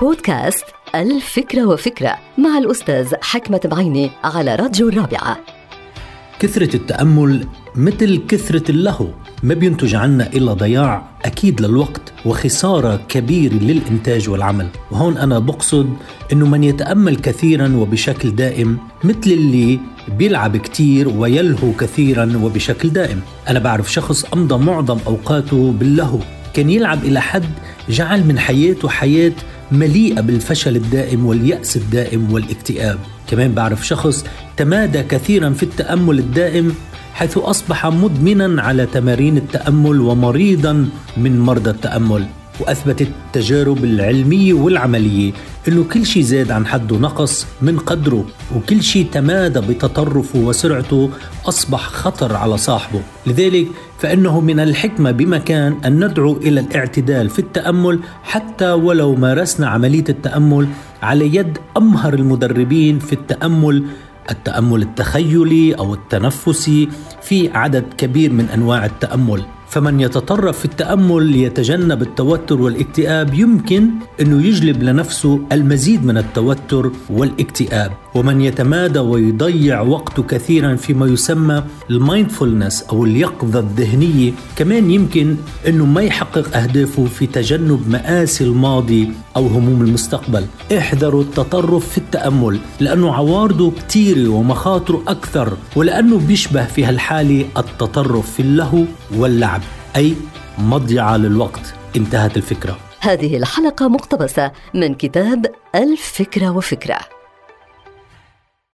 بودكاست الفكرة وفكرة مع الأستاذ حكمة بعيني على راديو الرابعة. كثرة التأمل مثل كثرة اللهو ما بينتج عنا إلا ضياع أكيد للوقت وخسارة كبيرة للإنتاج والعمل. وهون أنا بقصد أنه من يتأمل كثيرا وبشكل دائم مثل اللي بيلعب كتير ويلهو كثيرا وبشكل دائم. أنا بعرف شخص أمضى معظم أوقاته باللهو. كان يلعب إلى حد جعل من حياته حياة مليئة بالفشل الدائم واليأس الدائم والاكتئاب. كمان بعرف شخص تمادى كثيرا في التأمل الدائم حيث أصبح مدمنا على تمارين التأمل ومريضا من مرضى التأمل. وأثبتت التجارب العلمية والعملية أنه كل شيء زاد عن حده نقص من قدره وكل شيء تمادى بتطرفه وسرعته أصبح خطر على صاحبه. لذلك فإنه من الحكمة بمكان أن ندعو إلى الاعتدال في التأمل حتى ولو مارسنا عملية التأمل على يد أمهر المدربين في التأمل التأمل التخيلي أو التنفسي في عدد كبير من أنواع التأمل. فمن يتطرف في التأمل ليتجنب التوتر والاكتئاب يمكن أنه يجلب لنفسه المزيد من التوتر والاكتئاب. ومن يتمادى ويضيع وقته كثيرا فيما يسمى المايندفولنس أو اليقظة الذهنية كمان يمكن أنه ما يحقق أهدافه في تجنب مآسي الماضي أو هموم المستقبل. احذروا التطرف في التأمل لأنه عوارضه كثيره ومخاطره أكثر ولأنه بيشبه في هالحالة التطرف في اللهو واللعب. أي مضيعة للوقت. انتهت الفكرة. هذه الحلقة مقتبسة من كتاب الفكرة وفكرة.